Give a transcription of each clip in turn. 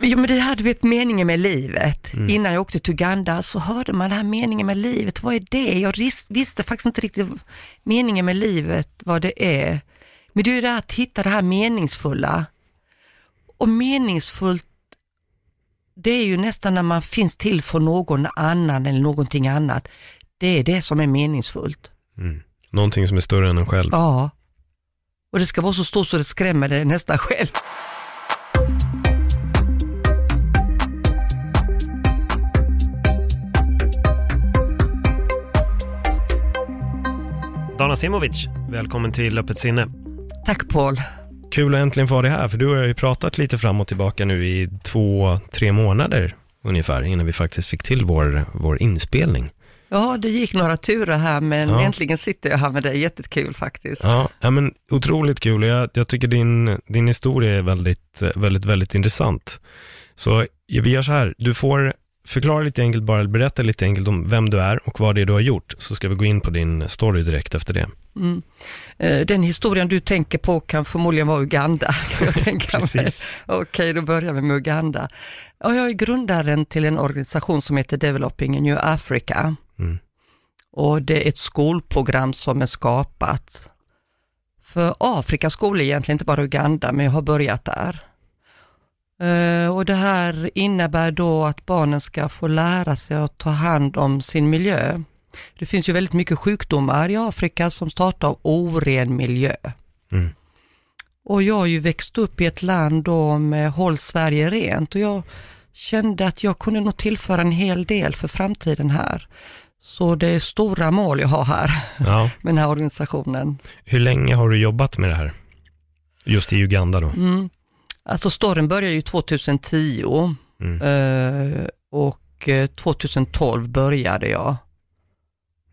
Ja, men det hade vi ett meningen med livet. Innan jag åkte till Uganda så hörde man den här meningen med livet, vad är det? Jag visste faktiskt inte riktigt meningen med livet, vad det är. Men det är det här att hitta det här meningsfulla. Och meningsfullt, det är ju nästan när man finns till för någon annan eller någonting annat. Det är det som är meningsfullt. Mm. Någonting som är större än en själv. Ja. Och det ska vara så stort så det skrämmer det nästan själv. Dana Simovic, välkommen till Öppet sinne. Tack Paul. Kul att äntligen få ha dig här, för du har ju pratat lite fram och tillbaka nu i två, tre månader ungefär, innan vi faktiskt fick till vår, vår inspelning. Ja, det gick några turer här, men Ja. äntligen sitter jag här med dig. Jättekul faktiskt. Ja, ja men otroligt kul och jag, jag tycker din, din historia är väldigt, väldigt, väldigt intressant. Så vi gör så här, du får förklara lite enkelt bara, berätta lite enkelt om vem du är och vad det är du har gjort, så ska vi gå in på din story direkt efter det. Mm. Eh, Den historien du tänker på kan förmodligen vara Uganda. Kan jag tänka mig. Precis. Okej, då börjar vi med Uganda. Ja, jag är grundaren till en organisation som heter Developing in New Africa. Mm. Och det är ett skolprogram som är skapat för Afrikas skolor egentligen, inte bara Uganda, men jag har börjat där. Eh, Och det här innebär då att barnen ska få lära sig att ta hand om sin miljö. Det finns ju väldigt mycket sjukdomar i Afrika som startar av oren miljö. Mm. Och jag har ju växt upp i ett land då med Håll Sverige rent och jag kände att jag kunde nog tillföra en hel del för framtiden här. Så det är stora mål jag har här Ja. med den här organisationen. Hur länge har du jobbat med det här? Just i Uganda då? Mm. Alltså storyn började ju 2010 Mm. eh, och eh, 2012 började jag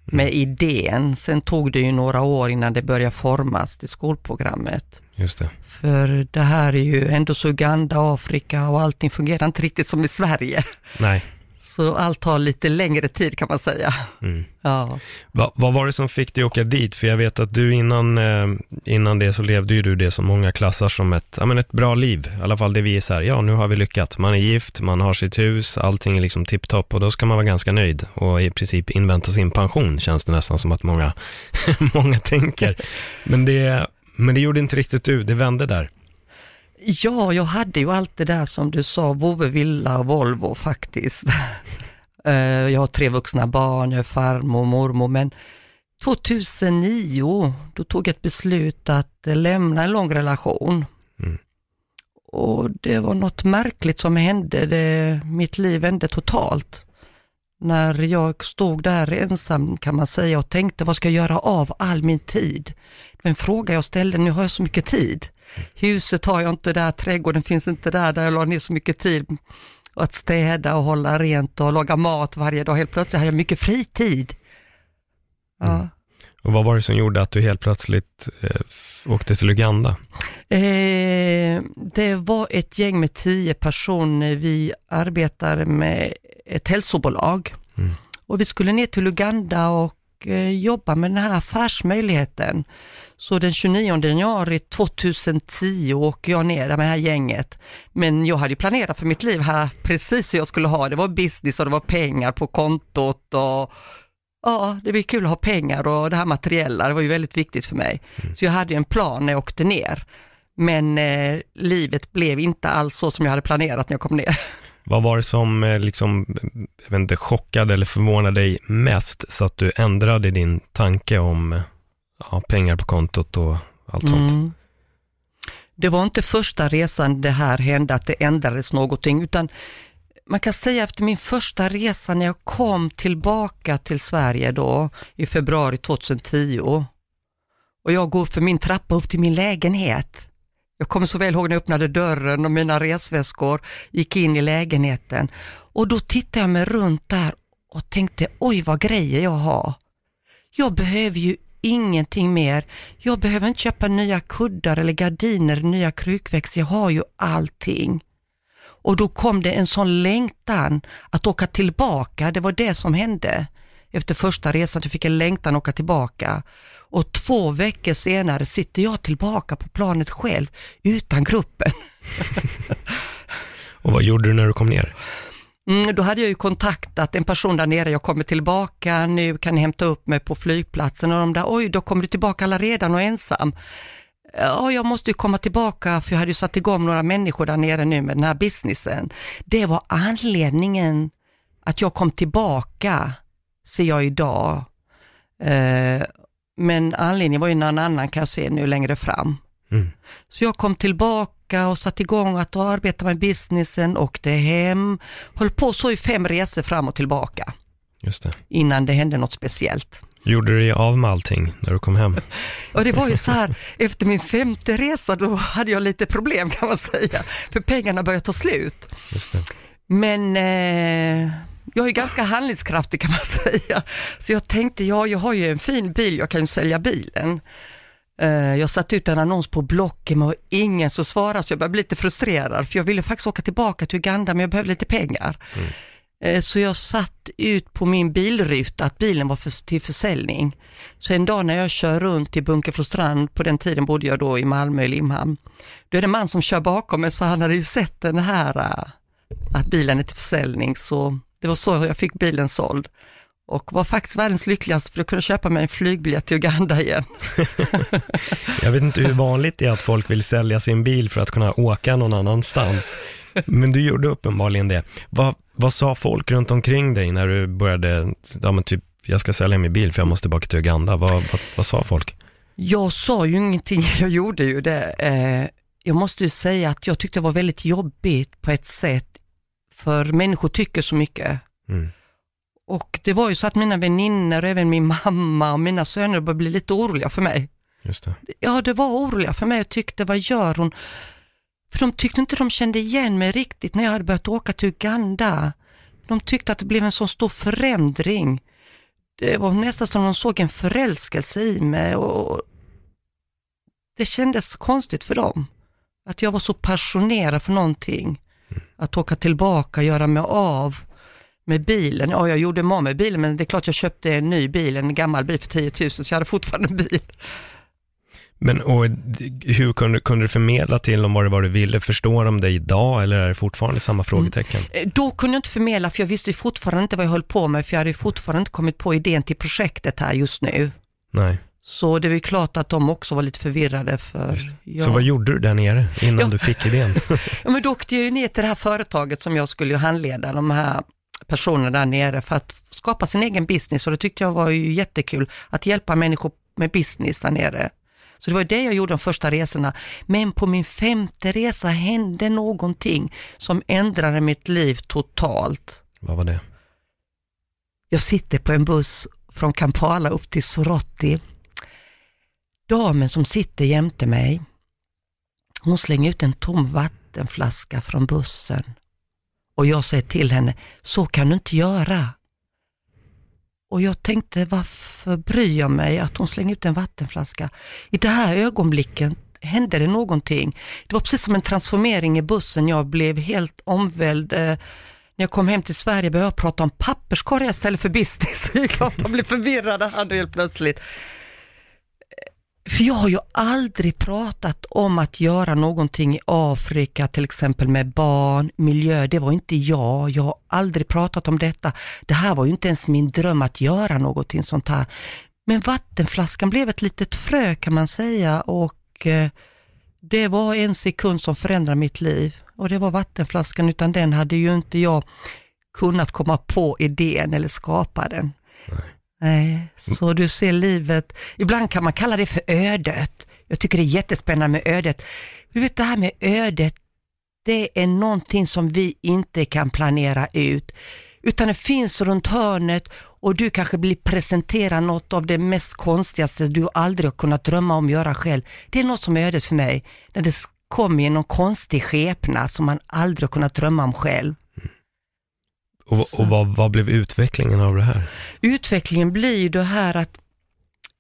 med idén. Sen tog det ju några år innan det började formas till skolprogrammet. Just det. För det här är ju ändå så Uganda, Afrika och allting fungerar inte riktigt som i Sverige. Nej. Så allt tar lite längre tid kan man säga. Mm. Ja. Va, vad var det som fick dig åka dit? För jag vet att du innan, eh, innan det så levde ju du det som många klassar som ett, ja, men ett bra liv. I alla fall det vi är så här, ja nu har vi lyckats. Man är gift, man har sitt hus, allting är liksom tipptopp och då ska man vara ganska nöjd och i princip invänta sin pension känns det nästan som att många, många tänker. Men det, men det gjorde inte riktigt du, det vände där. Ja, jag hade ju allt det där som du sa, vovve, villa och Volvo faktiskt. Eh, jag har tre vuxna barn, jag är farmor och mormor, men 2009, då tog jag ett beslut att eh, lämna en lång relation. Mm. Och det var något märkligt som hände, det, mitt liv vände totalt. När jag stod där ensam kan man säga och tänkte, vad ska jag göra av all min tid? Det var en fråga jag ställde, nu har jag så mycket tid. Huset har jag inte där, trädgården finns inte där, där jag la ner så mycket tid. Att städa och hålla rent och laga mat varje dag. Helt plötsligt hade jag mycket fritid. Ja. Mm. Och vad var det som gjorde att du helt plötsligt eh, åkte till Uganda? Eh, det var ett gäng med tio personer. Vi arbetade med ett hälsobolag. Mm. Och vi skulle ner till Uganda och eh, jobba med den här affärsmöjligheten. Så den 29 januari 2010 åker jag ner med det här gänget. Men jag hade ju planerat för mitt liv här precis hur jag skulle ha det. Var business och det var pengar på kontot och ja, det var ju kul att ha pengar och det här materiella, det var ju väldigt viktigt för mig. Så jag hade ju en plan när jag åkte ner. Men eh, livet blev inte alls så som jag hade planerat när jag kom ner. Vad var det som eh, liksom, jag vet inte, chockade eller förvånade dig mest så att du ändrade din tanke om eh, ja, pengar på kontot och allt sånt? Mm. Det var inte första resan det här hände, att det ändrades någonting, utan man kan säga efter min första resa när jag kom tillbaka till Sverige då i februari 2010 och jag går för min trappa upp till min lägenhet. Jag kommer så väl ihåg när jag öppnade dörren och mina resväskor gick in i lägenheten. Och då tittade jag mig runt där och tänkte, oj vad grejer jag har. Jag behöver ju ingenting mer. Jag behöver inte köpa nya kuddar eller gardiner, nya krukväxter. Jag har ju allting. Och då kom det en sån längtan att åka tillbaka. Det var det som hände efter första resan. Jag fick en längtan att åka tillbaka. Och två veckor senare sitter jag tillbaka på planet själv utan gruppen. och vad gjorde du när du kom ner? Mm, då hade jag ju kontaktat en person där nere, jag kommer tillbaka, nu kan ni hämta upp mig på flygplatsen och de där, oj, då kommer du tillbaka alla redan och ensam. Ja, jag måste ju komma tillbaka för jag hade ju satt igång några människor där nere nu med den här businessen. Det var anledningen att jag kom tillbaka, ser jag idag. Eh, men anledningen var ju någon annan kan jag se nu längre fram. Mm. Så jag kom tillbaka och satte igång att arbeta med businessen, åkte hem, höll på så i fem resor fram och tillbaka. Just det. Innan det hände något speciellt. Gjorde du dig av med allting när du kom hem? Ja, det var ju så här, efter min femte resa då hade jag lite problem kan man säga, för pengarna började ta slut. Just det. Men eh, jag är ganska handlingskraftig kan man säga, så jag tänkte, ja, jag har ju en fin bil, jag kan ju sälja bilen. Eh, jag satte ut en annons på Blocket men ingen som svarade så jag började bli lite frustrerad för jag ville faktiskt åka tillbaka till Uganda men jag behövde lite pengar. Mm. Eh, så jag satt ut på min bilruta att bilen var för, till försäljning. Så en dag när jag kör runt till Bunkeflostrand, på den tiden bodde jag då i Malmö i Limhamn, då är det en man som kör bakom mig så han hade ju sett den här, eh, att bilen är till försäljning så det var så jag fick bilen såld och var faktiskt världens lyckligaste för att kunna köpa mig en flygbiljett till Uganda igen. jag vet inte hur vanligt det är att folk vill sälja sin bil för att kunna åka någon annanstans. Men du gjorde uppenbarligen det. Vad, vad sa folk runt omkring dig när du började, ja men typ, jag ska sälja min bil för jag måste tillbaka till Uganda. Vad, vad, vad sa folk? Jag sa ju ingenting, jag gjorde ju det. Eh, jag måste ju säga att jag tyckte det var väldigt jobbigt på ett sätt, för människor tycker så mycket. Mm. Och det var ju så att mina vänner, även min mamma och mina söner började bli lite oroliga för mig. Just det. Ja, det var oroliga för mig och tyckte, vad gör hon? För de tyckte inte de kände igen mig riktigt när jag hade börjat åka till Uganda. De tyckte att det blev en så stor förändring. Det var nästan som de såg en förälskelse i mig och det kändes konstigt för dem. Att jag var så passionerad för någonting. Mm. Att åka tillbaka, göra mig av med bilen. Ja, jag gjorde mig av med bilen, men det är klart jag köpte en ny bil, en gammal bil för 10 000, så jag hade fortfarande en bil. Men och hur kunde, kunde du förmedla till dem vad det var du ville? Förstår de dig idag eller är det fortfarande samma frågetecken? Mm. Då kunde jag inte förmedla för jag visste fortfarande inte vad jag höll på med för jag hade fortfarande inte kommit på idén till projektet här just nu. Nej. Så det var klart att de också var lite förvirrade för... Ja. Så vad gjorde du där nere innan ja. du fick idén? ja men då åkte jag ju ner till det här företaget som jag skulle handleda, de här personer där nere för att skapa sin egen business och det tyckte jag var ju jättekul att hjälpa människor med business där nere. Så det var det jag gjorde de första resorna. Men på min femte resa hände någonting som ändrade mitt liv totalt. Vad var det? Jag sitter på en buss från Kampala upp till Soroti. Damen som sitter jämte mig, hon slänger ut en tom vattenflaska från bussen och jag säger till henne, så kan du inte göra. Och jag tänkte, varför bryr jag mig att hon slänger ut en vattenflaska? I det här ögonblicket hände det någonting. Det var precis som en transformering i bussen. Jag blev helt omvälld. Eh, när jag kom hem till Sverige började jag prata om papperskorgar istället för business. Det är klart de blev förvirrade här helt plötsligt. För jag har ju aldrig pratat om att göra någonting i Afrika, till exempel med barn, miljö. Det var inte jag. Jag har aldrig pratat om detta. Det här var ju inte ens min dröm att göra någonting sånt här. Men vattenflaskan blev ett litet frö kan man säga och eh, det var en sekund som förändrade mitt liv. Och det var vattenflaskan, utan den hade ju inte jag kunnat komma på idén eller skapa den. Nej. Nej, så du ser livet, ibland kan man kalla det för ödet. Jag tycker det är jättespännande med ödet. Du vet det här med ödet, det är någonting som vi inte kan planera ut, utan det finns runt hörnet och du kanske blir presenterad något av det mest konstigaste du aldrig har kunnat drömma om att göra själv. Det är något som är ödet för mig, när det kom i någon konstig skepnad som man aldrig kunnat drömma om själv. Och, och vad, vad blev utvecklingen av det här? Utvecklingen blir ju det här att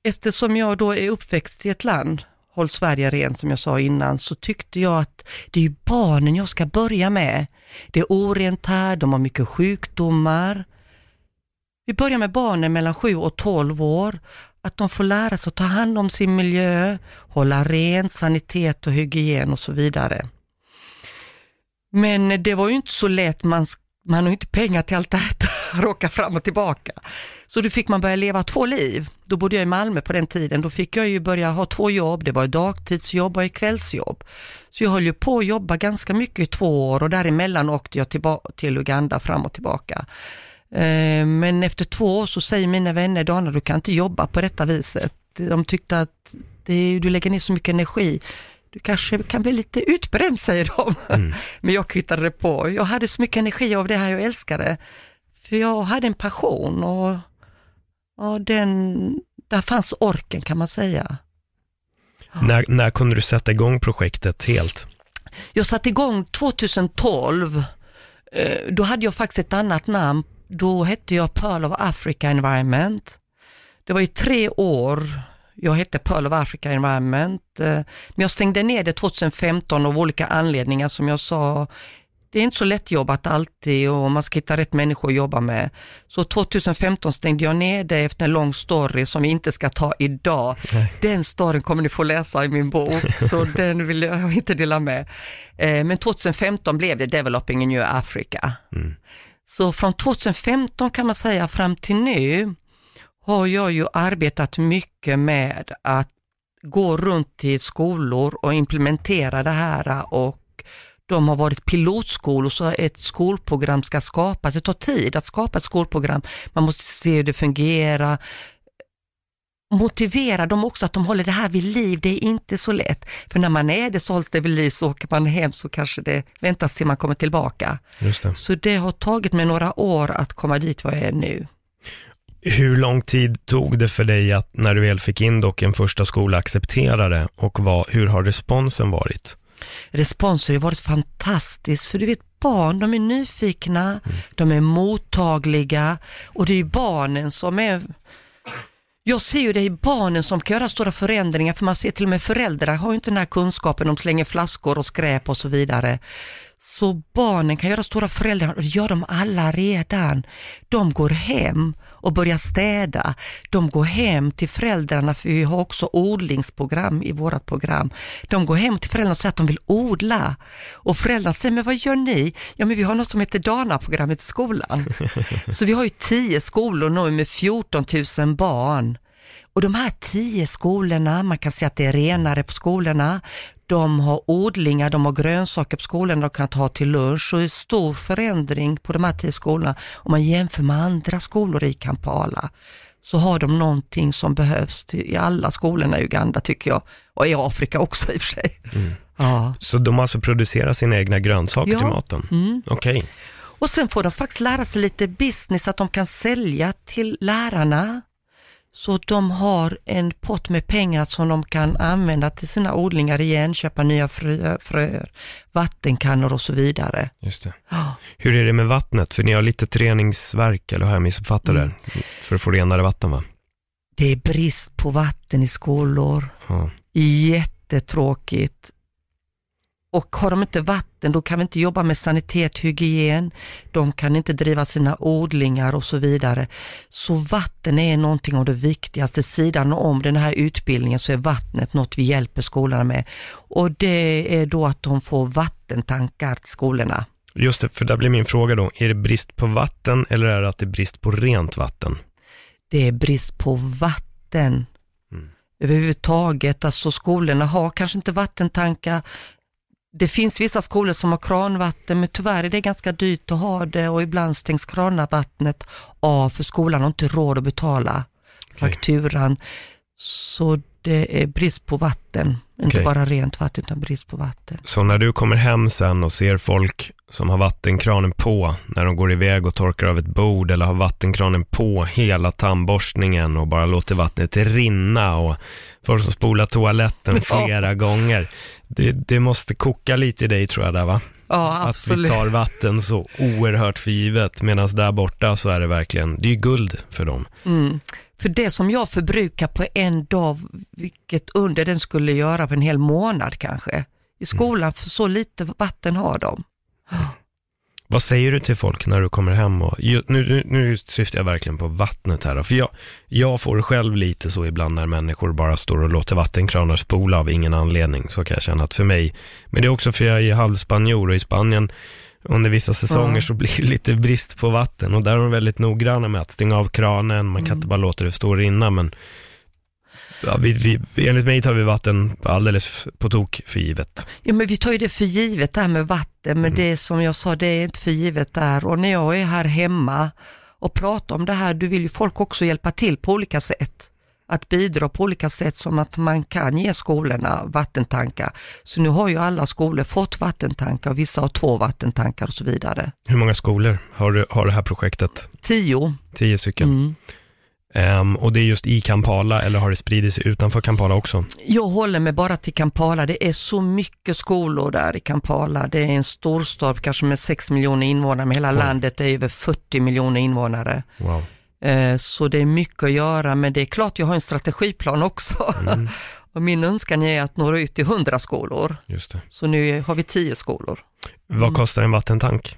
eftersom jag då är uppväxt i ett land, Håll Sverige rent som jag sa innan, så tyckte jag att det är ju barnen jag ska börja med. Det är orent här, de har mycket sjukdomar. Vi börjar med barnen mellan 7 och 12 år, att de får lära sig att ta hand om sin miljö, hålla rent, sanitet och hygien och så vidare. Men det var ju inte så lätt, man, man har ju inte pengar till allt det här, åka fram och tillbaka. Så då fick man börja leva två liv. Då bodde jag i Malmö på den tiden. Då fick jag ju börja ha två jobb. Det var dagtidsjobb och kvällsjobb. Så jag höll ju på att jobba ganska mycket i två år och däremellan åkte jag till Uganda fram och tillbaka. Eh, men efter två år så säger mina vänner, Dana du kan inte jobba på detta viset. De tyckte att det, du lägger ner så mycket energi. Du kanske kan bli lite utbränd, säger de. Mm. Men jag kvittade på. Jag hade så mycket energi av det här jag älskade. För jag hade en passion och ja, den, där fanns orken kan man säga. Ja. När, när kunde du sätta igång projektet helt? Jag satte igång 2012. Eh, då hade jag faktiskt ett annat namn. Då hette jag Pearl of Africa Environment. Det var i tre år jag hette Pearl of Africa Environment, eh, men jag stängde ner det 2015 av olika anledningar som jag sa det är inte så lätt jobbat alltid och man ska hitta rätt människor att jobba med. Så 2015 stängde jag ner det efter en lång story som vi inte ska ta idag. Nej. Den storyn kommer ni få läsa i min bok, så den vill jag inte dela med. Eh, men 2015 blev det Developing in New Africa. Mm. Så från 2015 kan man säga fram till nu har jag ju arbetat mycket med att gå runt till skolor och implementera det här och de har varit pilotskolor så ett skolprogram ska skapas. Det tar tid att skapa ett skolprogram. Man måste se hur det fungerar. Motivera dem också att de håller det här vid liv, det är inte så lätt. För när man är det så hålls det vid liv, så åker man hem så kanske det väntas till man kommer tillbaka. Just det. Så det har tagit mig några år att komma dit var jag är nu. Hur lång tid tog det för dig att när du väl fick in dock en första skola acceptera det och vad, hur har responsen varit? responsen har varit fantastisk, för du vet barn, de är nyfikna, mm. de är mottagliga och det är barnen som är jag ser ju det i barnen som kan göra stora förändringar, för man ser till och med föräldrar har ju inte den här kunskapen, de slänger flaskor och skräp och så vidare. Så barnen kan göra stora förändringar och det gör de alla redan. De går hem och börjar städa. De går hem till föräldrarna, för vi har också odlingsprogram i vårt program. De går hem till föräldrarna och säger att de vill odla. Och föräldrarna säger, men vad gör ni? Ja, men vi har något som heter Dana-programmet i skolan. Så vi har ju tio skolor nu med 14 000 barn. Och de här tio skolorna, man kan säga att det är renare på skolorna, de har odlingar, de har grönsaker på skolorna de kan ta till lunch och det är stor förändring på de här tio skolorna. Om man jämför med andra skolor i Kampala så har de någonting som behövs i alla skolorna i Uganda tycker jag. Och i Afrika också i och för sig. Mm. Ja. Så de alltså producerar sina egna grönsaker ja. till maten? Mm. Okej. Okay. Och sen får de faktiskt lära sig lite business, att de kan sälja till lärarna. Så de har en pott med pengar som de kan använda till sina odlingar igen, köpa nya frö, fröer, vattenkannor och så vidare. Just det. Ja. Hur är det med vattnet? För ni har lite reningsverk, eller har jag missuppfattat mm. det? För att få renare vatten va? Det är brist på vatten i skolor. Ja. Jättetråkigt. Och har de inte vatten, då kan vi inte jobba med sanitet, hygien, de kan inte driva sina odlingar och så vidare. Så vatten är någonting av det viktigaste. Sidan om den här utbildningen så är vattnet något vi hjälper skolorna med. Och det är då att de får vattentankar till skolorna. Just det, för där blir min fråga då, är det brist på vatten eller är det att det är brist på rent vatten? Det är brist på vatten. Mm. Överhuvudtaget, alltså skolorna har kanske inte vattentankar, det finns vissa skolor som har kranvatten, men tyvärr är det ganska dyrt att ha det och ibland stängs kranvattnet av för skolan har inte råd att betala okay. fakturan. Så det är brist på vatten, okay. inte bara rent vatten utan brist på vatten. Så när du kommer hem sen och ser folk som har vattenkranen på när de går iväg och torkar av ett bord eller har vattenkranen på hela tandborstningen och bara låter vattnet rinna och folk som spolar toaletten flera ja. gånger. Det, det, måste koka lite i dig tror jag där va? Ja, absolut. Att vi tar vatten så oerhört för givet medan där borta så är det verkligen, det är guld för dem. Mm. För det som jag förbrukar på en dag, vilket under den skulle göra på en hel månad kanske. I skolan, för så lite vatten har de. Vad säger du till folk när du kommer hem? Och, nu, nu, nu syftar jag verkligen på vattnet här. För jag, jag får själv lite så ibland när människor bara står och låter vattenkranar spola av ingen anledning. Så kan jag känna att för mig, men det är också för jag är halvspanjor och i Spanien under vissa säsonger mm. så blir det lite brist på vatten och där är de väldigt noggranna med att stänga av kranen, man kan mm. inte bara låta det stå och rinna men ja, vi, vi, enligt mig tar vi vatten alldeles på tok för givet. Ja men vi tar ju det för givet det här med vatten, men mm. det som jag sa, det är inte för givet där och när jag är här hemma och pratar om det här, du vill ju folk också hjälpa till på olika sätt att bidra på olika sätt som att man kan ge skolorna vattentankar. Så nu har ju alla skolor fått vattentankar, vissa har två vattentankar och så vidare. Hur många skolor har, du, har det här projektet? Tio. Tio stycken. Mm. Um, och det är just i Kampala eller har det spridit sig utanför Kampala också? Jag håller mig bara till Kampala. Det är så mycket skolor där i Kampala. Det är en storstad, kanske med 6 miljoner invånare, men hela wow. landet är över 40 miljoner invånare. Wow. Uh, så det är mycket att göra, men det är klart jag har en strategiplan också. Mm. och min önskan är att nå ut till 100 skolor. Just det. Så nu har vi 10 skolor. Vad mm. kostar en vattentank?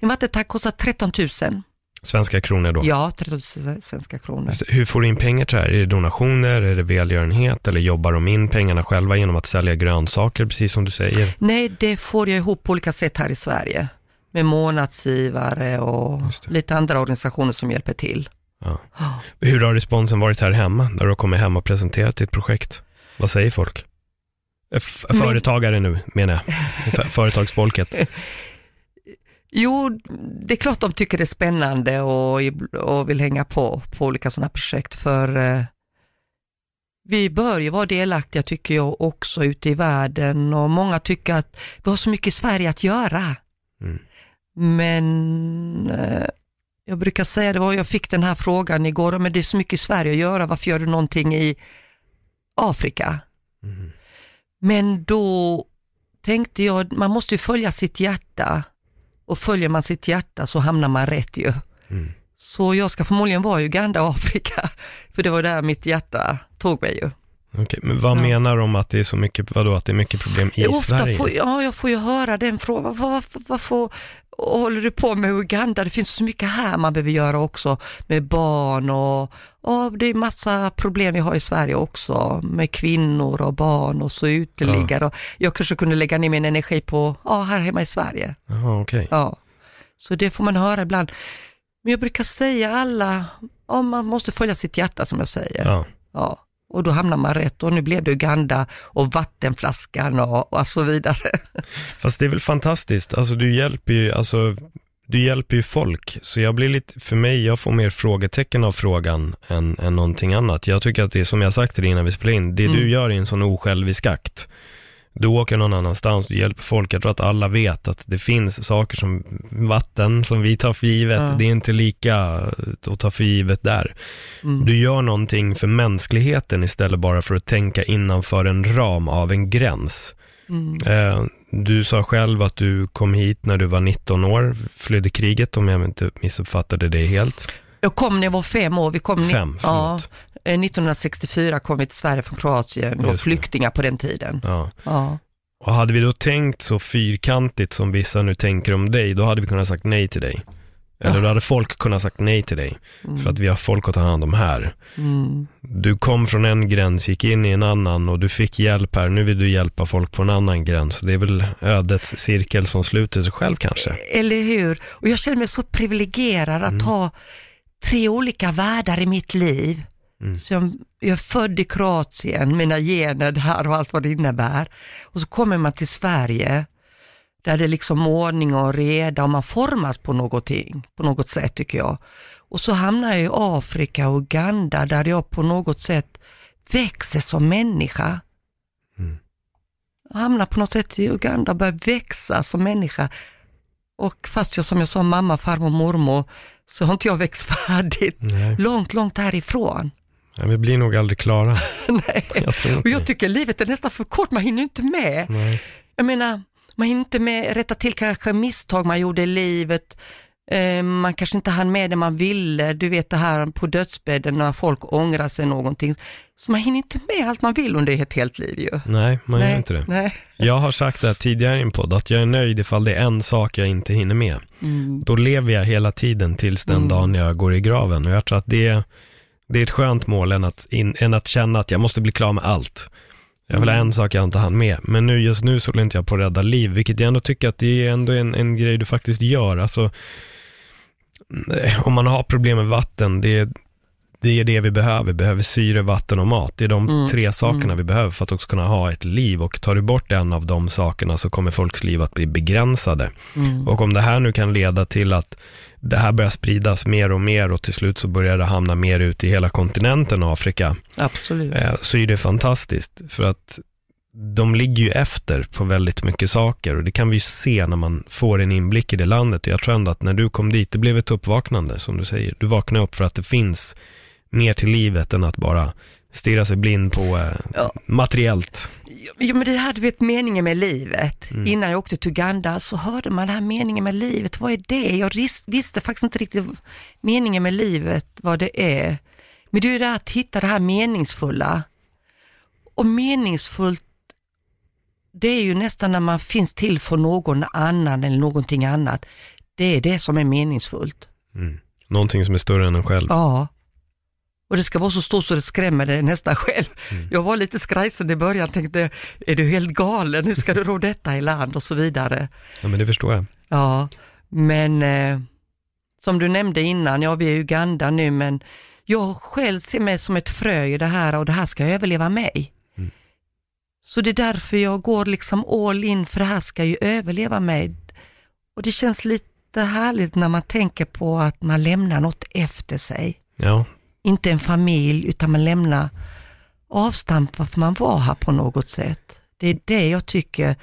En vattentank kostar 13 000. Svenska kronor då? Ja, 30 svenska kronor. Hur får du in pengar till det här? Är det donationer, är det välgörenhet eller jobbar de in pengarna själva genom att sälja grönsaker, precis som du säger? Nej, det får jag ihop på olika sätt här i Sverige. Med månadsgivare och lite andra organisationer som hjälper till. Ja. Hur har responsen varit här hemma, när du har kommit hem och presenterat ditt projekt? Vad säger folk? F företagare nu, menar jag. Företagsfolket. Jo, det är klart de tycker det är spännande och, och vill hänga på, på olika sådana projekt för eh, vi bör ju vara delaktiga tycker jag också ute i världen och många tycker att vi har så mycket i Sverige att göra. Mm. Men eh, jag brukar säga, det var, jag fick den här frågan igår, men det är så mycket i Sverige att göra, varför gör du någonting i Afrika? Mm. Men då tänkte jag, man måste ju följa sitt hjärta och följer man sitt hjärta så hamnar man rätt ju. Mm. Så jag ska förmodligen vara i Uganda och Afrika, för det var där mitt hjärta tog mig ju. Okej, men vad ja. menar du om att det är så mycket, vadå, att det är mycket problem i Ofta Sverige? Får, ja, jag får ju höra den frågan, varför, varför håller du på med Uganda? Det finns så mycket här man behöver göra också med barn och, och det är massa problem vi har i Sverige också med kvinnor och barn och så uteliggare. Ja. jag kanske kunde lägga ner min energi på, ja, här hemma i Sverige. Okej. Okay. Ja, så det får man höra ibland. Men jag brukar säga alla, ja, man måste följa sitt hjärta som jag säger. Ja. ja. Och då hamnar man rätt och nu blev det Uganda och vattenflaskan och, och så vidare. Fast det är väl fantastiskt, alltså du hjälper ju, alltså du hjälper ju folk, så jag blir lite, för mig, jag får mer frågetecken av frågan än, än någonting annat. Jag tycker att det är som jag sagt till dig innan vi spelar in, det mm. du gör är en sån osjälvisk akt. Du åker någon annanstans, du hjälper folk. Jag tror att alla vet att det finns saker som vatten som vi tar för givet. Ja. Det är inte lika att ta för givet där. Mm. Du gör någonting för mänskligheten istället bara för att tänka innanför en ram av en gräns. Mm. Eh, du sa själv att du kom hit när du var 19 år, flydde kriget om jag inte missuppfattade det helt. Jag kom när jag var fem år. Vi kom fem, ja, 1964 kom vi till Sverige från Kroatien. Vi var flyktingar på den tiden. Ja. ja. Och hade vi då tänkt så fyrkantigt som vissa nu tänker om dig, då hade vi kunnat sagt nej till dig. Eller då hade folk kunnat sagt nej till dig. Mm. För att vi har folk att ta hand om här. Mm. Du kom från en gräns, gick in i en annan och du fick hjälp här. Nu vill du hjälpa folk på en annan gräns. Det är väl ödets cirkel som sluter sig själv kanske. Eller hur? Och jag känner mig så privilegierad att mm. ha tre olika världar i mitt liv. Mm. Så jag, jag, är född i Kroatien, mina gener där och allt vad det innebär. Och så kommer man till Sverige, där det är liksom ordning och reda och man formas på någonting, på något sätt tycker jag. Och så hamnar jag i Afrika och Uganda där jag på något sätt växer som människa. Mm. Hamnar på något sätt i Uganda och börjar växa som människa. Och fast jag som jag sa, mamma, farmor, mormor, så har inte jag växt färdigt. Nej. Långt, långt härifrån. Ja, vi blir nog aldrig klara. Nej. Jag Och jag tycker livet är nästan för kort, man hinner inte med. Nej. Jag menar, man hinner inte med rätta till kanske misstag man gjorde i livet. Eh, man kanske inte hann med det man ville. Du vet det här på dödsbädden när folk ångrar sig någonting. Så man hinner inte med allt man vill under ett helt liv ju. Nej, man gör nej, inte det. Nej. Jag har sagt det här tidigare i en podd, att jag är nöjd ifall det är en sak jag inte hinner med. Mm. Då lever jag hela tiden tills den Mm. dagen jag går i graven. Och jag tror att det det är ett skönt mål än att, in, än att känna att jag måste bli klar med allt. Jag vill ha Mm. en sak jag inte hann med, men nu, just nu så håller inte jag på att rädda liv, vilket jag ändå tycker att det är ändå en, en grej du faktiskt gör. Alltså, om man har problem med vatten, det är, det är det vi behöver. Vi behöver syre, vatten och mat. Det är de Mm, tre sakerna mm. vi behöver för att också kunna ha ett liv. Och tar du bort en av de sakerna så kommer folks liv att bli begränsade. Mm. Och om det här nu kan leda till att det här börjar spridas mer och mer och till slut så börjar det hamna mer ut i hela kontinenten Afrika, Absolut. eh, så är det fantastiskt. För att de ligger ju efter på väldigt mycket saker och det kan vi ju se när man får en inblick i det landet. Och jag tror ändå att när du kom dit, det blev ett uppvaknande som du säger. Du vaknade upp för att det finns mer till livet än att bara stirra sig blind på eh, Ja. materiellt. Jo men det här du vet meningen med livet. Mm. Innan jag åkte till Uganda så hörde man det här meningen med livet, vad är det? Jag visste faktiskt inte riktigt meningen med livet, vad det är. Men det är ju det här att hitta det här meningsfulla. Och meningsfullt, det är ju nästan när man finns till för någon annan eller någonting annat. Det är det som är meningsfullt. Mm. Någonting som är större än en själv. Ja. Och det ska vara så stort så det skrämmer dig nästan själv. Mm. Jag var lite skrajsen i början, tänkte, är du helt galen? Hur ska du ro detta i land och så vidare. Ja, men det förstår jag. Ja, men eh, som du nämnde innan, ja vi är i Uganda nu, men jag själv ser mig som ett frö i det här och det här ska överleva mig. Mm. Så det är därför jag går liksom all in, för det här ska ju överleva mig. Och det känns lite härligt när man tänker på att man lämnar något efter sig Ja, inte en familj, utan man lämnar avstamp varför man var här på något sätt. Det är det jag tycker,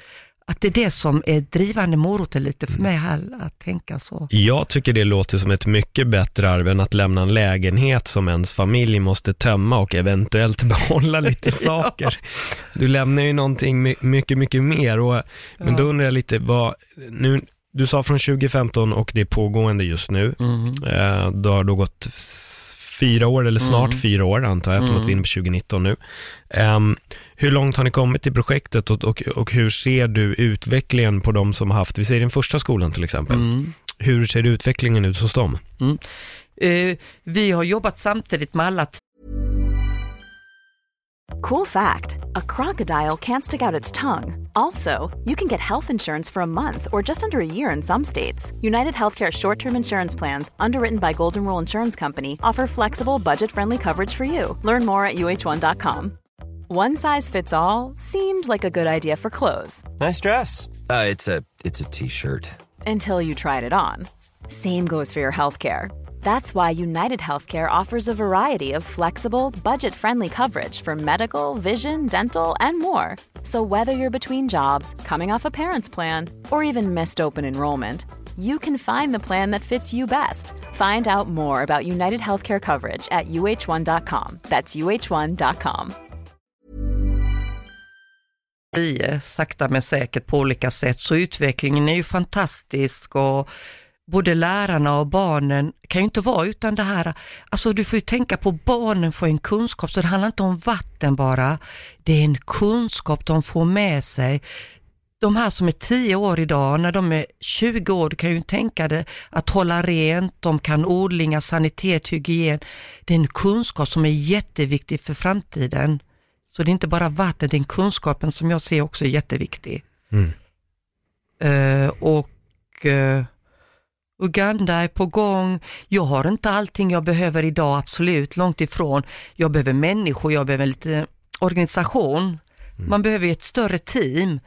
att det är det som är drivande moroten lite för mig här, att tänka så. Jag tycker det låter som ett mycket bättre arv än att lämna en lägenhet som ens familj måste tömma och eventuellt behålla lite saker. Du lämnar ju någonting my- mycket, mycket mer. Och, men då Ja. undrar jag lite, vad, nu, du sa från 2015 och det är pågående just nu. Mm. Eh, du har då gått fyra år, eller snart Mm. fyra år antar jag, eftersom Mm. att vi är inne på 2019 nu. Ehm, hur långt har ni kommit i projektet och, och, och hur ser du utvecklingen på de som har haft, vi säger den första skolan till exempel. Mm. Hur ser utvecklingen ut hos dem? Eh, vi har jobbat samtidigt med alla Cool fact a crocodile can't stick out its tongue. Also, you can get health insurance for a month or just under a year in some states. United Healthcare short term insurance plans, underwritten by Golden Rule Insurance Company, offer flexible, budget friendly coverage for you. Learn more at uh1.com. One size fits all seemed like a good idea for clothes Nice dress. Uh, it's a it's a t-shirt. until you tried it on. Same goes for your healthcare. That's why United Healthcare offers a variety of flexible, budget friendly coverage for medical, vision, dental, and more. So, whether you're between jobs, coming off a parent's plan, or even missed open enrollment, you can find the plan that fits you best. Find out more about United Healthcare coverage at uh1.com. That's uh1.com. vi eh, sakta men säkert på olika sätt, så utvecklingen är ju fantastisk och både lärarna och barnen kan ju inte vara utan det här, alltså du får ju tänka på barnen får en kunskap, så det handlar inte om vatten bara, det är en kunskap de får med sig. De här som är 10 år idag, när de är 20 år, du kan ju tänka dig att hålla rent, de kan odlingar, sanitet, hygien. Det är en kunskap som är jätteviktig för framtiden. Så det är inte bara vattnet, den kunskapen som jag ser också är jätteviktig. Mm. Eh, och eh, Uganda är på gång. Jag har inte allting jag behöver idag, absolut, långt ifrån. Jag behöver människor, jag behöver lite organisation. Man behöver ett större team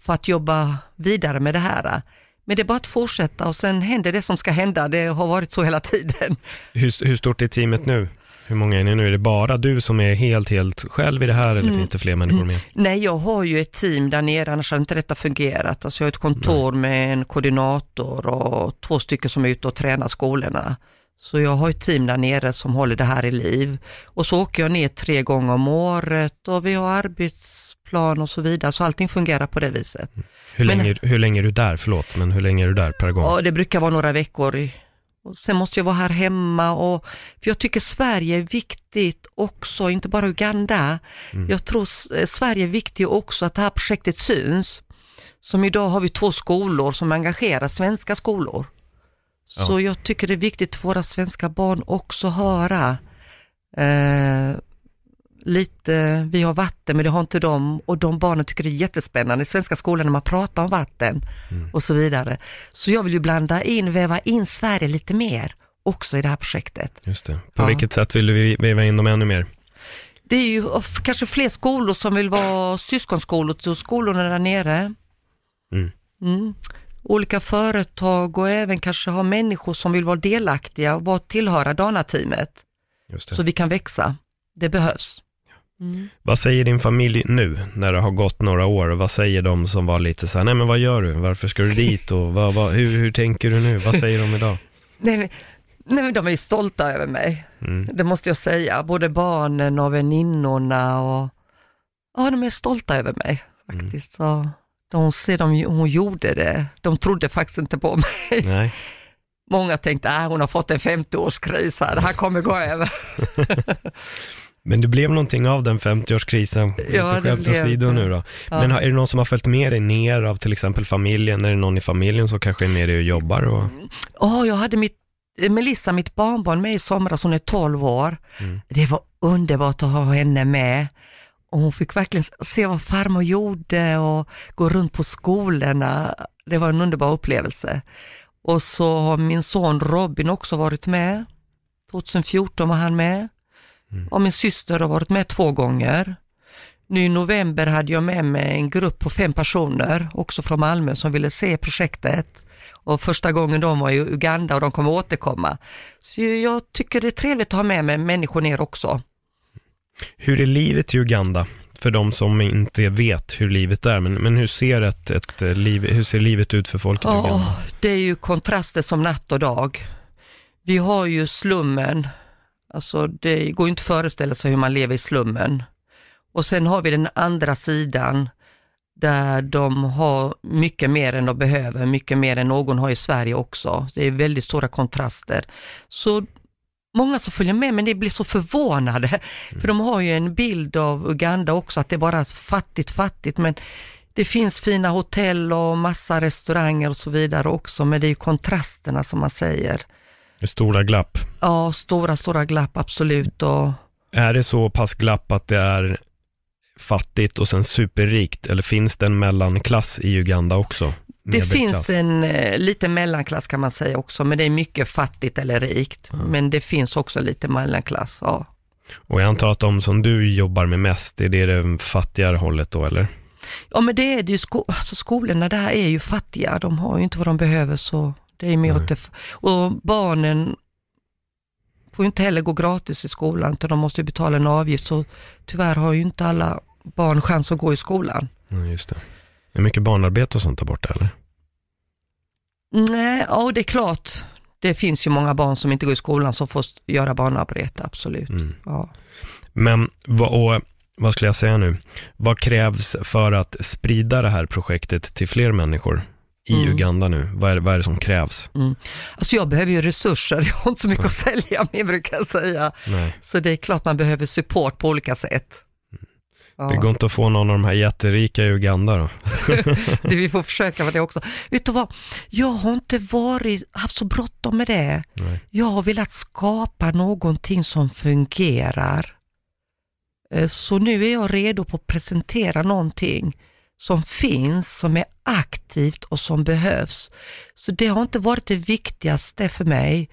för att jobba vidare med det här. Men det är bara att fortsätta och sen händer det som ska hända. Det har varit så hela tiden. Hur, hur stort är teamet nu? Hur många är ni nu? Är det bara du som är helt, helt själv i det här eller Mm. finns det fler människor med? Nej, jag har ju ett team där nere, annars hade inte detta fungerat. Alltså jag har ett kontor med en koordinator och två stycken som är ute och tränar skolorna. Så jag har ett team där nere som håller det här i liv. Och så åker jag ner tre gånger om året och vi har arbetsplan och så vidare, så allting fungerar på det viset. Hur, Men- länge, hur länge är du där? Förlåt, men hur länge är du där per gång? Ja, det brukar vara några veckor. Och sen måste jag vara här hemma och, för jag tycker Sverige är viktigt också, inte bara Uganda. Jag tror eh, Sverige är viktigt också att det här projektet syns. Som idag har vi två skolor som engagerar svenska skolor. Så jag tycker det är viktigt för våra svenska barn också höra eh, lite, vi har vatten men det har inte de och de barnen tycker det är jättespännande i svenska skolan när man pratar om vatten och så vidare. Så jag vill ju blanda in, väva in Sverige lite mer också i det här projektet. Just det. På Ja. vilket sätt vill du veva in dem ännu mer? Det är ju kanske fler skolor som vill vara syskonskolor till skolorna där nere. Mm. Mm. Olika företag och även kanske ha människor som vill vara delaktiga och vara tillhöra Dana-teamet så vi kan växa. Det behövs. Vad säger din familj nu när det har gått några år? Vad säger de som var lite så här, nej men vad gör du? Varför ska du dit? Och vad, vad, hur, hur tänker du nu? Vad säger de idag? Nej, men, nej, men de är ju stolta över mig. Mm. Det måste jag säga. Både barnen och väninnorna och ja, de är stolta över mig faktiskt. Så de ser de, hon gjorde det. De trodde faktiskt inte på mig. Nej. Många tänkte att hon har fått en 50-årskris här, det här kommer gå över. Men det blev någonting av den 50-årskrisen, Ja, lite skämt åsido nu då. Ja. Men är det någon som har följt med dig ner av till exempel familjen? Är det någon i familjen som kanske är dig och jobbar? Och... Åh, jag hade mitt, Melissa, mitt barnbarn, med i somras, hon är 12 år. Det var underbart att ha henne med. Och hon fick verkligen se vad farmor gjorde och gå runt på skolorna. Det var en underbar upplevelse. Och så har min son Robin också varit med. 2014 var han med. Och min syster har varit med två gånger. Nu i november hade jag med mig en grupp på fem personer, också från Malmö, som ville se projektet. Och första gången de var i Uganda och de kommer återkomma. Så jag tycker det är trevligt att ha med mig människor ner också. Hur är livet i Uganda? För de som inte vet hur livet är, men, men hur, ser ett, ett eh, liv, hur ser livet ut för folk i Uganda? Ja, det är ju kontraster som natt och dag. Vi har ju slummen, alltså det går inte att föreställa sig hur man lever i slummen. Och sen har vi den andra sidan där de har mycket mer än de behöver, mycket mer än någon har i Sverige också. Det är väldigt stora kontraster. Så många som följer med, men det blir så förvånade, för de har ju en bild av Uganda också, att det är bara fattigt, fattigt, men det finns fina hotell och massa restauranger och så vidare också, men det är ju kontrasterna som man säger. Stora glapp. Ja, stora, stora glapp, absolut. Och, Är det så pass glapp att det är fattigt och sen superrikt, eller finns det en mellanklass i Uganda också? det finns en eh, lite mellanklass kan man säga också, men det är mycket fattigt eller rikt. Men det finns också lite mellanklass, ja. Och jag antar att de som du jobbar med mest, är det det fattigare hållet då, eller? Ja men det är det ju, sko- alltså skolorna där är ju fattiga, de har ju inte vad de behöver så det är det. f- Och barnen får ju inte heller gå gratis i skolan, utan de måste ju betala en avgift, så tyvärr har ju inte alla barn chans att gå i skolan. Ja, just det. Är mycket barnarbete och sånt där borta, eller? Nej, ja det är klart, det finns ju många barn som inte går i skolan som får göra barnarbete, absolut. Mm. Ja. Men och, vad skulle jag säga nu? Vad krävs för att sprida det här projektet till fler människor i Mm. Uganda nu? Vad är, vad är det som krävs? Alltså jag behöver ju resurser, jag har inte så mycket att sälja med brukar jag säga. Nej. Så det är klart man behöver support på olika sätt. Ja. Det går inte att få någon av de här jätterika i Uganda då? det, vi får försöka med det också. Vet du vad, jag har inte varit, haft så bråttom med det. Nej. Jag har velat skapa någonting som fungerar. Eh, Så nu är jag redo på att presentera någonting som finns, som är aktivt och som behövs. Så det har inte varit det viktigaste för mig,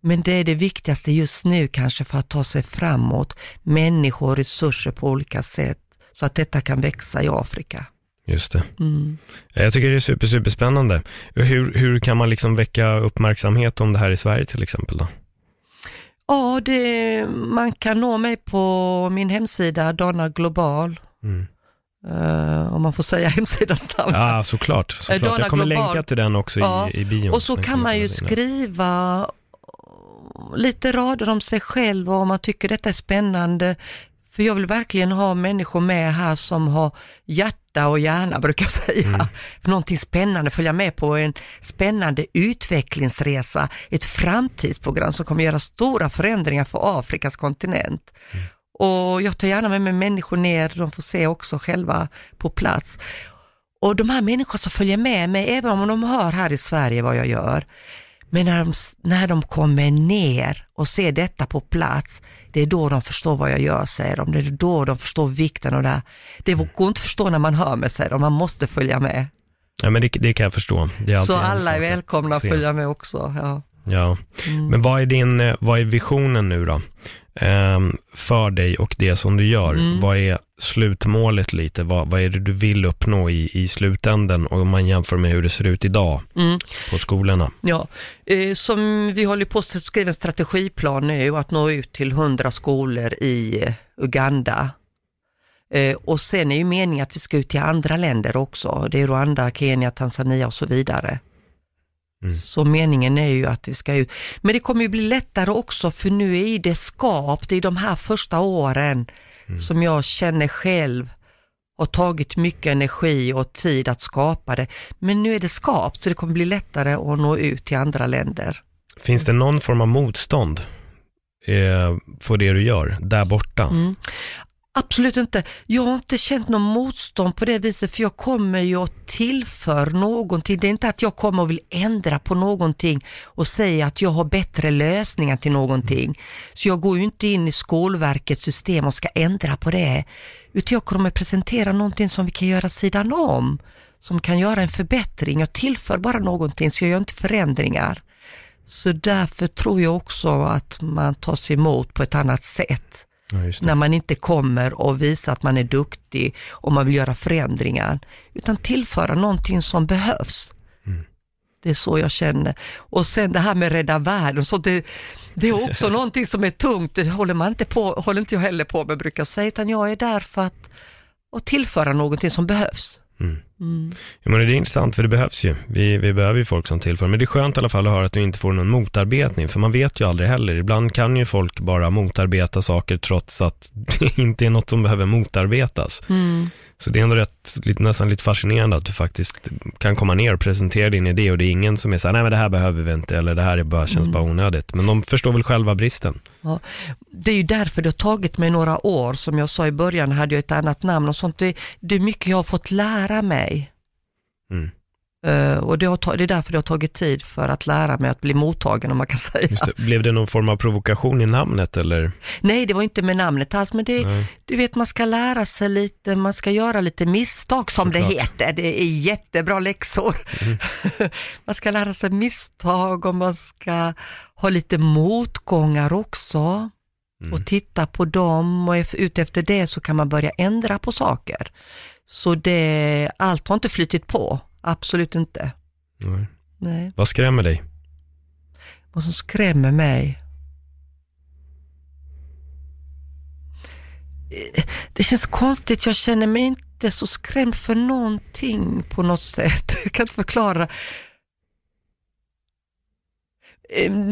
men det är det viktigaste just nu kanske för att ta sig framåt. Människor och resurser på olika sätt, så att detta kan växa i Afrika. Just det. Mm. Jag tycker det är super, superspännande. Hur, hur kan man liksom väcka uppmärksamhet om det här i Sverige till exempel då? Ja, det, man kan nå mig på min hemsida Donna Global. Mm. Uh, om man får säga hemsidans namn. Ja, såklart. såklart. Jag kommer Global. länka till den också Ja, i, i bion. Och så Den kan man ju skriva lite rader om sig själv och om man tycker detta är spännande. För jag vill verkligen ha människor med här som har hjärta och hjärna brukar jag säga. Mm. Någonting spännande, följa med på en spännande utvecklingsresa, ett framtidsprogram som kommer göra stora förändringar för Afrikas kontinent. Mm. Och jag tar gärna med mig människor ner, de får se också själva på plats. Och de här människorna som följer med mig, även om de hör här i Sverige vad jag gör, men när de, när de kommer ner och ser detta på plats, det är då de förstår vad jag gör, säger de. Det är då de förstår vikten av det här. Det går inte att förstå när man hör mig, säger de. Man måste följa med. Ja, men det, det kan jag förstå. Så alla är att välkomna att se. följa med också. Ja. Ja, Mm. men vad är din, eh, vad är visionen nu då? Ehm, för dig och det som du gör. Mm. Vad är slutmålet lite? Vad, vad är det du vill uppnå i, i slutändan? Och om man jämför med hur det ser ut idag Mm. på skolorna. Ja, eh, som vi håller på att skriva en strategiplan nu att nå ut till 100 skolor i Uganda. Eh, och sen är ju meningen att vi ska ut till andra länder också. Det är Rwanda, Kenya, Tanzania och så vidare. Mm. Så meningen är ju att vi ska ut. Men det kommer ju bli lättare också för nu är det skapt i de här första åren som jag känner själv har tagit mycket energi och tid att skapa det. Men nu är det skapt så det kommer bli lättare att nå ut till andra länder. Finns det någon form av motstånd eh, för det du gör där borta? Mm. Absolut inte. Jag har inte känt någon motstånd på det viset för jag kommer ju att tillför någonting. Det är inte att jag kommer och vill ändra på någonting och säga att jag har bättre lösningar till någonting. Så jag går ju inte in i Skolverkets system och ska ändra på det. Utan jag kommer presentera någonting som vi kan göra sidan om. Som kan göra en förbättring. Jag tillför bara någonting så jag gör inte förändringar. Så därför tror jag också att man tas emot på ett annat sätt Ja, när man inte kommer och visar att man är duktig och man vill göra förändringar, utan tillföra någonting som behövs. Mm. Det är så jag känner. Och sen det här med rädda världen, så det, det är också någonting som är tungt, det håller, man inte på, håller inte jag heller på med brukar jag säga, utan jag är där för att, att tillföra någonting som behövs. Mm. Mm. Ja, men det är intressant för det behövs ju. Vi, vi behöver ju folk som tillför. Men det är skönt i alla fall att höra att du inte får någon motarbetning. För man vet ju aldrig heller. Ibland kan ju folk bara motarbeta saker trots att det inte är något som behöver motarbetas. Mm. Så det är ändå rätt, lite, nästan lite fascinerande att du faktiskt kan komma ner och presentera din idé och det är ingen som är så här, nej men det här behöver vi inte eller det här är bara, känns Mm. bara onödigt. Men de förstår väl själva bristen. Det är ju därför det har tagit mig några år, som jag sa i början hade jag ett annat namn och sånt. Det, det är mycket jag har fått lära mig. Mm. Eh, och det, har det är därför det har tagit tid för att lära mig att bli mottagen om man kan säga. Det. Blev det någon form av provokation i namnet eller? Nej, det var inte med namnet alls, men det, Nej. du vet man ska lära sig lite, man ska göra lite misstag som det Såklart. heter. Det är jättebra läxor. man ska lära sig misstag och man ska ha lite motgångar också. Mm. och titta på dem och ef- utefter det så kan man börja ändra på saker. Så det, allt har inte flyttit på, absolut inte. Nej. Nej. Vad skrämmer dig? Vad som skrämmer mig? Det känns konstigt, jag känner mig inte så skrämd för någonting på något sätt. Jag kan inte förklara.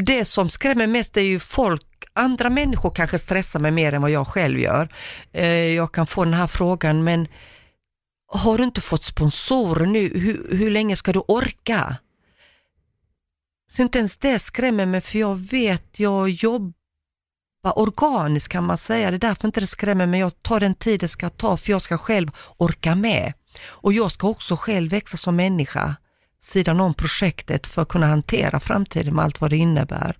Det som skrämmer mest är ju folk, andra människor kanske stressar mig mer än vad jag själv gör. Eh, Jag kan få den här frågan, men har du inte fått sponsorer nu? Hur, hur länge ska du orka? Så inte ens det skrämmer mig för jag vet, jag jobbar organiskt kan man säga. Det är därför inte det skrämmer mig. Jag tar den tid det ska ta för jag ska själv orka med. Och jag ska också själv växa som människa sidan om projektet för att kunna hantera framtiden med allt vad det innebär.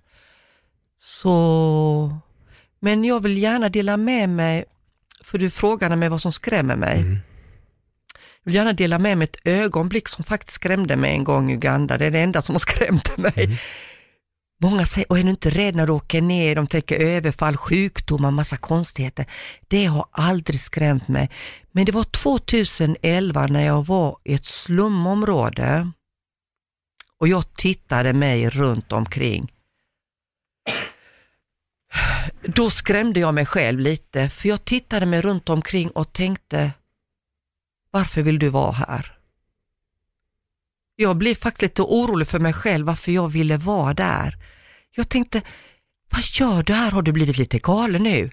Så, men jag vill gärna dela med mig, för du frågade mig vad som skrämmer mig. Mm. Vill gärna dela med mig ett ögonblick som faktiskt skrämde mig en gång i Uganda. Det är det enda som har skrämt mig. Mm. Många säger, och är du inte rädd när du åker ner? De tänker överfall, sjukdomar, massa konstigheter. Det har aldrig skrämt mig. Men det var 2011 när jag var i ett slumområde och jag tittade mig runt omkring. då skrämde jag mig själv lite, för jag tittade mig runt omkring och tänkte, varför vill du vara här? Jag blev faktiskt lite orolig för mig själv, varför jag ville vara där. Jag tänkte, vad gör du här? Har du blivit lite galen nu?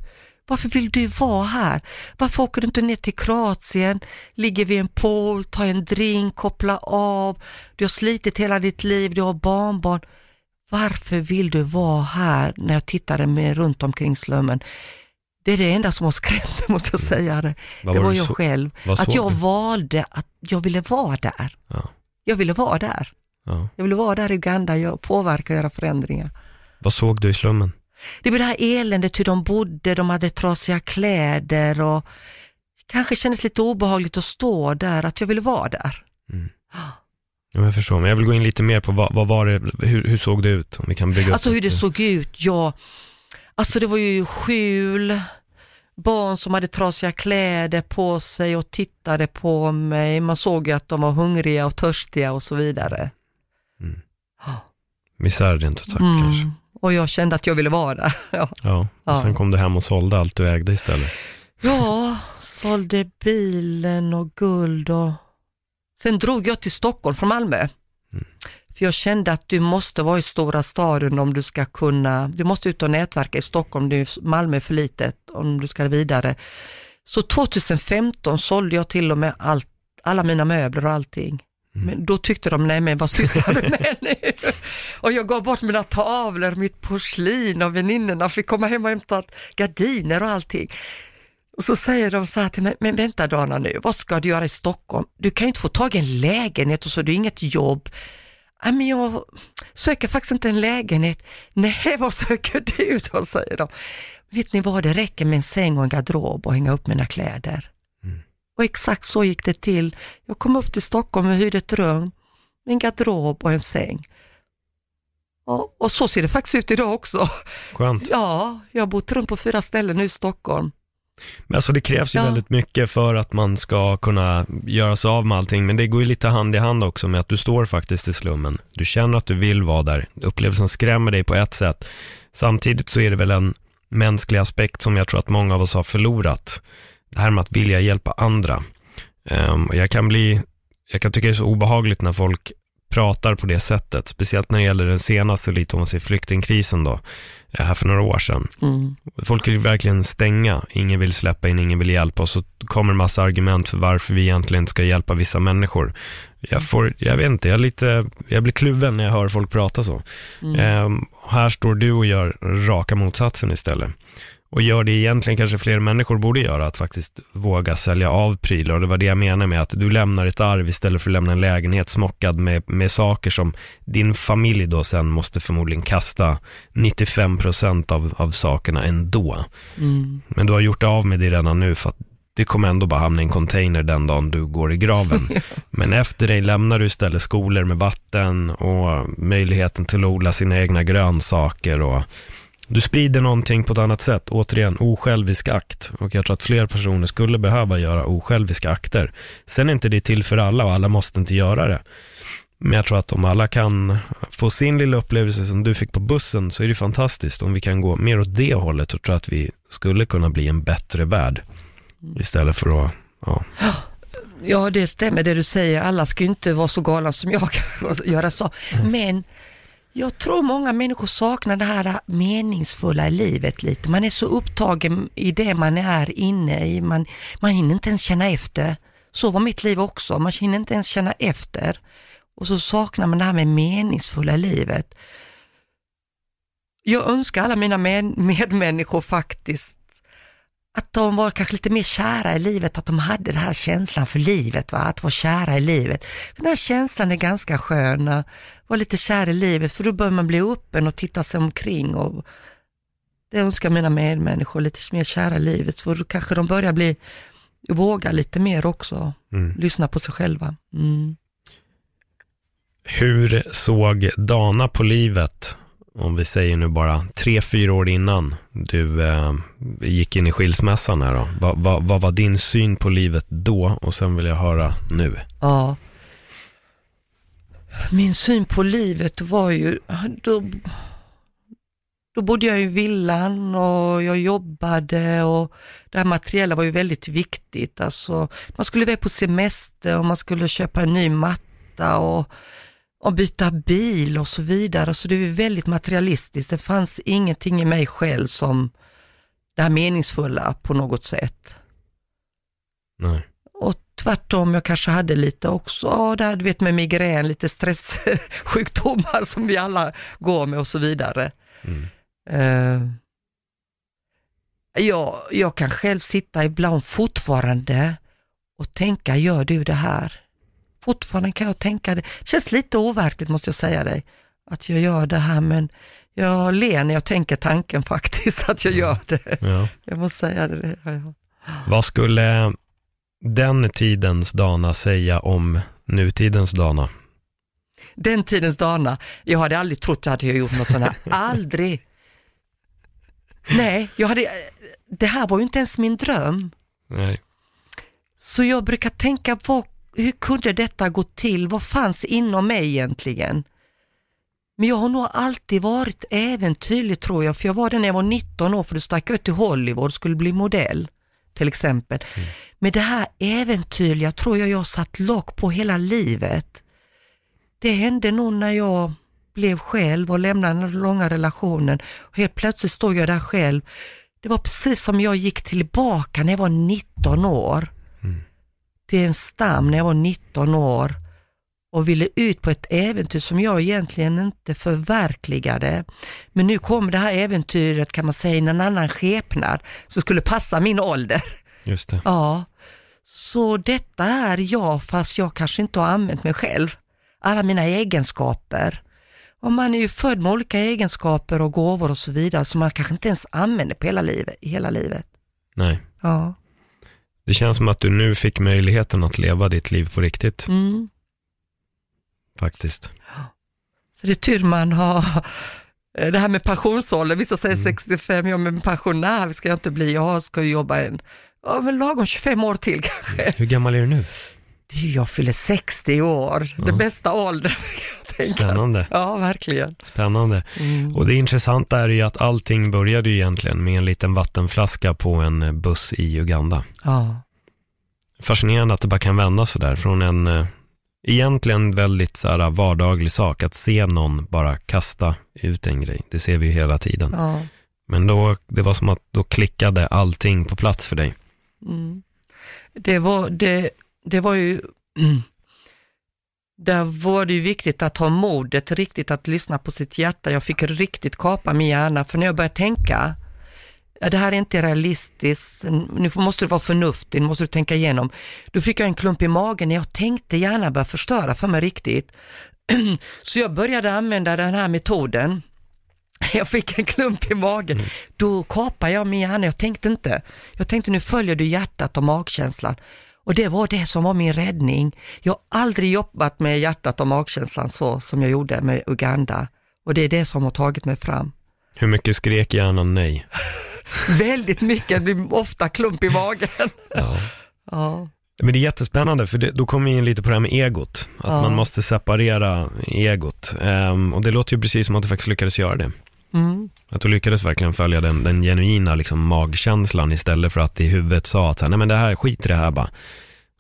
Varför vill du vara här? Varför åker du inte ner till Kroatien, ligger vid en pool, tar en drink, kopplar av, du har slitit hela ditt liv, du har barnbarn. Varför vill du vara här när jag tittade mig runt omkring slummen? Det är det enda som har skrämt måste jag säga det. Vad det var jag så- själv. Att jag du? valde att jag ville vara där. Ja. Jag ville vara där. Ja. Jag ville vara där i Uganda, jag påverka och göra förändringar. Vad såg du i slummen? Det var det här eländet, hur de bodde, de hade trasiga kläder och kanske kändes lite obehagligt att stå där, att jag ville vara där. Ja, jag förstår, men jag vill gå in lite mer på vad, vad var det, hur, hur såg det ut? Om vi kan bygga Alltså hur det ett- såg ut, ja. Alltså det var ju skjul, barn som hade trasiga kläder på sig och tittade på mig. Man såg ju att de var hungriga och törstiga och så vidare. Mm. Misär rent ut sagt kanske. Mm. Och jag kände att jag ville vara där. Ja. Ja, och Ja. sen kom du hem och sålde allt du ägde istället. Ja, sålde bilen och guld och... Sen drog jag till Stockholm från Malmö. Mm. För jag kände att du måste vara i stora staden om du ska kunna, du måste ut och nätverka i Stockholm, Malmö är för litet om du ska vidare. Så 2015 sålde jag till och med allt, alla mina möbler och allting. Mm. Men då tyckte de, nej men vad sysslar du med nu? Och jag gav bort mina tavlor, mitt porslin och väninnorna fick komma hem och hämta gardiner och allting. Och så säger de så här till mig, men vänta Dana nu, vad ska du göra i Stockholm? Du kan ju inte få tag i en lägenhet och så har du inget jobb. Nej men jag söker faktiskt inte en lägenhet. Nej, vad söker du då, säger de. Vet ni vad, det räcker med en säng och en garderob och hänga upp mina kläder. Mm. Och exakt så gick det till. Jag kom upp till Stockholm och hyrde ett rum, en garderob och en säng. Och, och så ser det faktiskt ut idag också. Skönt. Ja, jag har bott runt på fyra ställen nu i Stockholm. Men alltså det krävs ju Ja. väldigt mycket för att man ska kunna göra sig av med allting, men det går ju lite hand i hand också med att du står faktiskt i slummen. Du känner att du vill vara där. Upplevelsen skrämmer dig på ett sätt. Samtidigt så är det väl en mänsklig aspekt som jag tror att många av oss har förlorat. Det här med att vilja hjälpa andra. Ehm, och jag kan bli, jag kan tycka det är så obehagligt när folk pratar på det sättet, speciellt när det gäller den senaste, lite om man säger flyktingkrisen då, eh, här för några år sedan. Mm. Folk vill verkligen stänga, ingen vill släppa in, ingen vill hjälpa och så kommer en massa argument för varför vi egentligen ska hjälpa vissa människor. Jag får, jag vet inte, jag, lite, jag blir kluven när jag hör folk prata så. Mm. Ehm, här står du och gör raka motsatsen istället. Och gör det egentligen kanske fler människor borde göra, att faktiskt våga sälja av prylar. Och det var det jag menade med att du lämnar ett arv istället för att lämna en lägenhet smockad med, med saker som din familj då sen måste förmodligen kasta 95% av, av sakerna ändå. Mm. Men du har gjort av med det redan nu för att det kommer ändå bara hamna i en container den dagen du går i graven. Men efter dig lämnar du istället skolor med vatten och möjligheten till att odla sina egna grönsaker och du sprider någonting på ett annat sätt. Återigen, osjälvisk akt. Och jag tror att fler personer skulle behöva göra osjälviska akter. Sen är inte det till för alla och alla måste inte göra det. Men jag tror att om alla kan få sin lilla upplevelse som du fick på bussen så är det fantastiskt. Om vi kan gå mer åt det hållet så tror att vi skulle kunna bli en bättre värld. Istället för att, ja. Ja, det stämmer det du säger. Alla ska ju inte vara så galna som jag och göra så. Men jag tror många människor saknar det här meningsfulla i livet lite. Man är så upptagen i det man är inne i. Man, man hinner inte ens känna efter. Så var mitt liv också. Man hinner inte ens känna efter. Och så saknar man det här med meningsfulla i livet. Jag önskar alla mina med, medmänniskor faktiskt att de var kanske lite mer kära i livet, att de hade den här känslan för livet, va? att vara kära i livet. Den här känslan är ganska skön, att vara lite kär i livet, för då bör man bli öppen och titta sig omkring. Och det önskar mina medmänniskor, lite mer kära i livet, för då kanske de börjar bli, våga lite mer också, Mm. lyssna på sig själva. Mm. Hur såg Dana på livet, om vi säger nu bara tre, fyra år innan du eh, gick in i skilsmässan här då? Va, va, vad var din syn på livet då och sen vill jag höra nu? Ja. Min syn på livet var ju, då, då bodde jag i villan och jag jobbade och det här materiella var ju väldigt viktigt. Alltså, man skulle iväg på semester och man skulle köpa en ny matta och, och byta bil och så vidare. Så det är väldigt materialistiskt. Det fanns ingenting i mig själv som det här meningsfulla på något sätt. Nej. Och tvärtom, jag kanske hade lite också, ja, det här, du vet med migrän, lite stresssjukdomar som vi alla går med och så vidare. Mm. Uh, jag, jag kan själv sitta ibland fortfarande och tänka, gör du det här? Fortfarande kan jag tänka det. Känns lite overkligt måste jag säga dig, att jag gör det här, men jag ler när jag tänker tanken faktiskt, att jag gör det. Ja. Jag måste säga det. Ja, ja. Vad skulle den tidens Dana säga om nutidens Dana? Den tidens Dana, jag hade aldrig trott att jag hade gjort något sånt här. aldrig. Nej, jag hade, det här var ju inte ens min dröm. Nej. Så jag brukar tänka, vad, hur kunde detta gå till? Vad fanns inom mig egentligen? Men jag har nog alltid varit äventyrlig tror jag, för jag var det när jag var 19 år, för då stack jag ut till Hollywood och skulle bli modell, till exempel. Mm. Men det här äventyrliga tror jag jag satt lock på hela livet. Det hände nog när jag blev själv och lämnade den långa relationen. Och helt plötsligt stod jag där själv. Det var precis som jag gick tillbaka när jag var 19 år. Till en stam när jag var 19 år och ville ut på ett äventyr som jag egentligen inte förverkligade. Men nu kom det här äventyret kan man säga i en annan skepnad som skulle passa min ålder. Just det. Ja, så detta är jag fast jag kanske inte har använt mig själv. Alla mina egenskaper. Och man är ju född med olika egenskaper och gåvor och så vidare som man kanske inte ens använder på hela livet, hela livet. Nej. Ja. Det känns som att du nu fick möjligheten att leva ditt liv på riktigt, Mm. faktiskt. Så det är tur man har eh, det här med pensionsålder, vissa säger 65, ja men pensionär ska jag inte bli, jag ska jobba en, ja men lagom 25 år till kanske. Hur gammal är du nu? Ju- Jag fyller 60 år, Ja. den bästa åldern. Spännande. Ja, verkligen. Spännande. Mm. Och det intressanta är ju att allting började ju egentligen med en liten vattenflaska på en buss i Uganda. Ja. Fascinerande att det bara kan vända så där från en eh, egentligen väldigt så här, vardaglig sak att se någon bara kasta ut en grej. Det ser vi ju hela tiden. ja. Men då, det var som att då klickade allting på plats för dig. Mm. Det, var, det, det var ju, där var det ju viktigt att ha modet riktigt att lyssna på sitt hjärta. Jag fick riktigt kapa min hjärna, för när jag började tänka, det här är inte realistiskt, nu måste du vara förnuftig, nu måste du tänka igenom. Då fick jag en klump i magen när jag tänkte gärna börja förstöra för mig riktigt. Så jag började använda den här metoden. Jag fick en klump i magen. Då kapade jag min hjärna. Jag tänkte inte. Jag tänkte nu följer du hjärtat och magkänslan. Och det var det som var min räddning. Jag har aldrig jobbat med hjärtat och magkänslan så som jag gjorde med Uganda. Och det är det som har tagit mig fram. Hur mycket skrek hjärnan nej? Väldigt mycket, det blir ofta klump i magen. Ja. Ja, Men det är jättespännande, för det, då kommer vi in lite på det här med egot. Att Ja. man måste separera egot. Ehm, och det låter ju precis som att du faktiskt lyckades göra det. Mm. Att du lyckades verkligen följa den, den genuina liksom, magkänslan istället för att i huvudet sa att så här, nej men det här, skit i det här bara.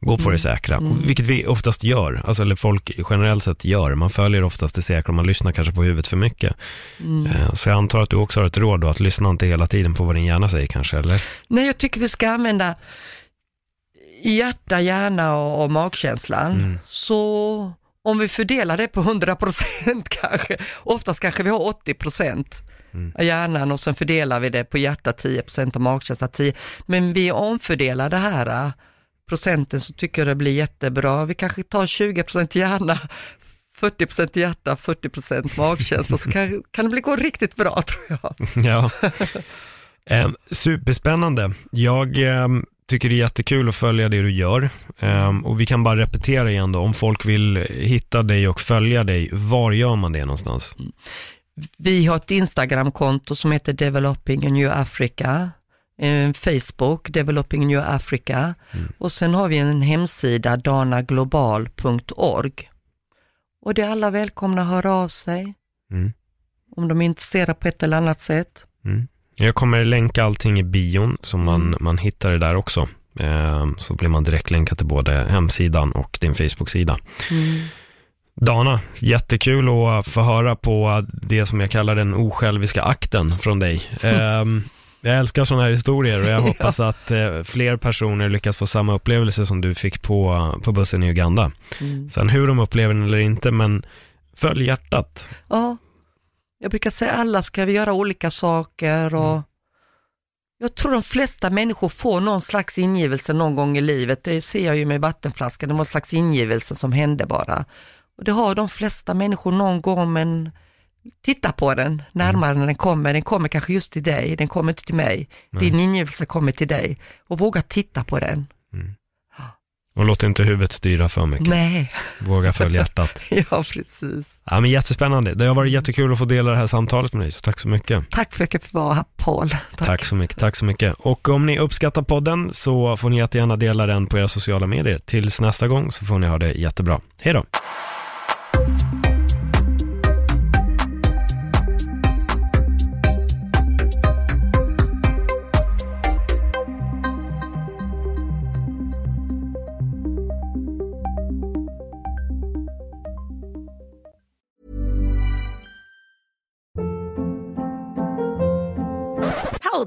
Gå på det säkra, Mm. Vilket vi oftast gör, alltså, eller folk generellt sett gör. Man följer oftast det säkra och man lyssnar kanske på huvudet för mycket. Mm. Eh, Så jag antar att du också har ett råd då, att lyssna inte hela tiden på vad din hjärna säger kanske, eller? Nej, jag tycker vi ska använda hjärta, hjärna och, och magkänslan. Mm. Så om vi fördelar det på 100 procent kanske, oftast kanske vi har 80 procent Mm. av hjärnan och sen fördelar vi det på hjärta 10 procent och magkänsla 10. Men vi omfördelar det här äh, procenten så tycker jag det blir jättebra. Vi kanske tar 20 procent hjärna, 40 procent hjärta, 40 procent magkänsla så kan, kan det bli gå riktigt bra tror jag. Ja. Eh, superspännande. Jag eh, tycker det är jättekul att följa det du gör. Eh, och vi kan bara repetera igen då, om folk vill hitta dig och följa dig, var gör man det någonstans? Vi har ett Instagramkonto som heter Developing New Africa, en Facebook, Developing New Africa och sen har vi en hemsida, danaglobal.org. Och det är alla välkomna att höra av sig. Mm. om de är intresserade på ett eller annat sätt. Mm. Jag kommer länka allting i bion, så man, Mm. man hittar det där också. Eh, så blir man direkt länkad till både hemsidan och din Facebook-sida. Dana, jättekul att få höra på det som jag kallar den osjälviska akten från dig. Eh, jag älskar sådana här historier och jag hoppas att eh, fler personer lyckas få samma upplevelse som du fick på, på bussen i Uganda. Mm. Sen hur de upplever den eller inte, men följ hjärtat. Ja, jag brukar säga alla ska vi göra olika saker och jag tror de flesta människor får någon slags ingivelse någon gång i livet. Det ser jag ju med vattenflaskan, det var en slags ingivelse som hände bara. Och det har de flesta människor någon gång, men titta på den närmare när den kommer. Den kommer kanske just till dig, den kommer inte till mig. Din ingivelse kommer till dig och våga titta på den. Och låt inte huvudet styra för mycket. Nej, Våga följa hjärtat. ja precis. Ja, men jättespännande. Det har varit jättekul att få dela det här samtalet med dig, så tack så mycket. Tack för att jag fick vara här Paul. Tack. så mycket, tack så mycket. Och om ni uppskattar podden så får ni jättegärna dela den på era sociala medier. Tills nästa gång så får ni ha det jättebra. Hej då!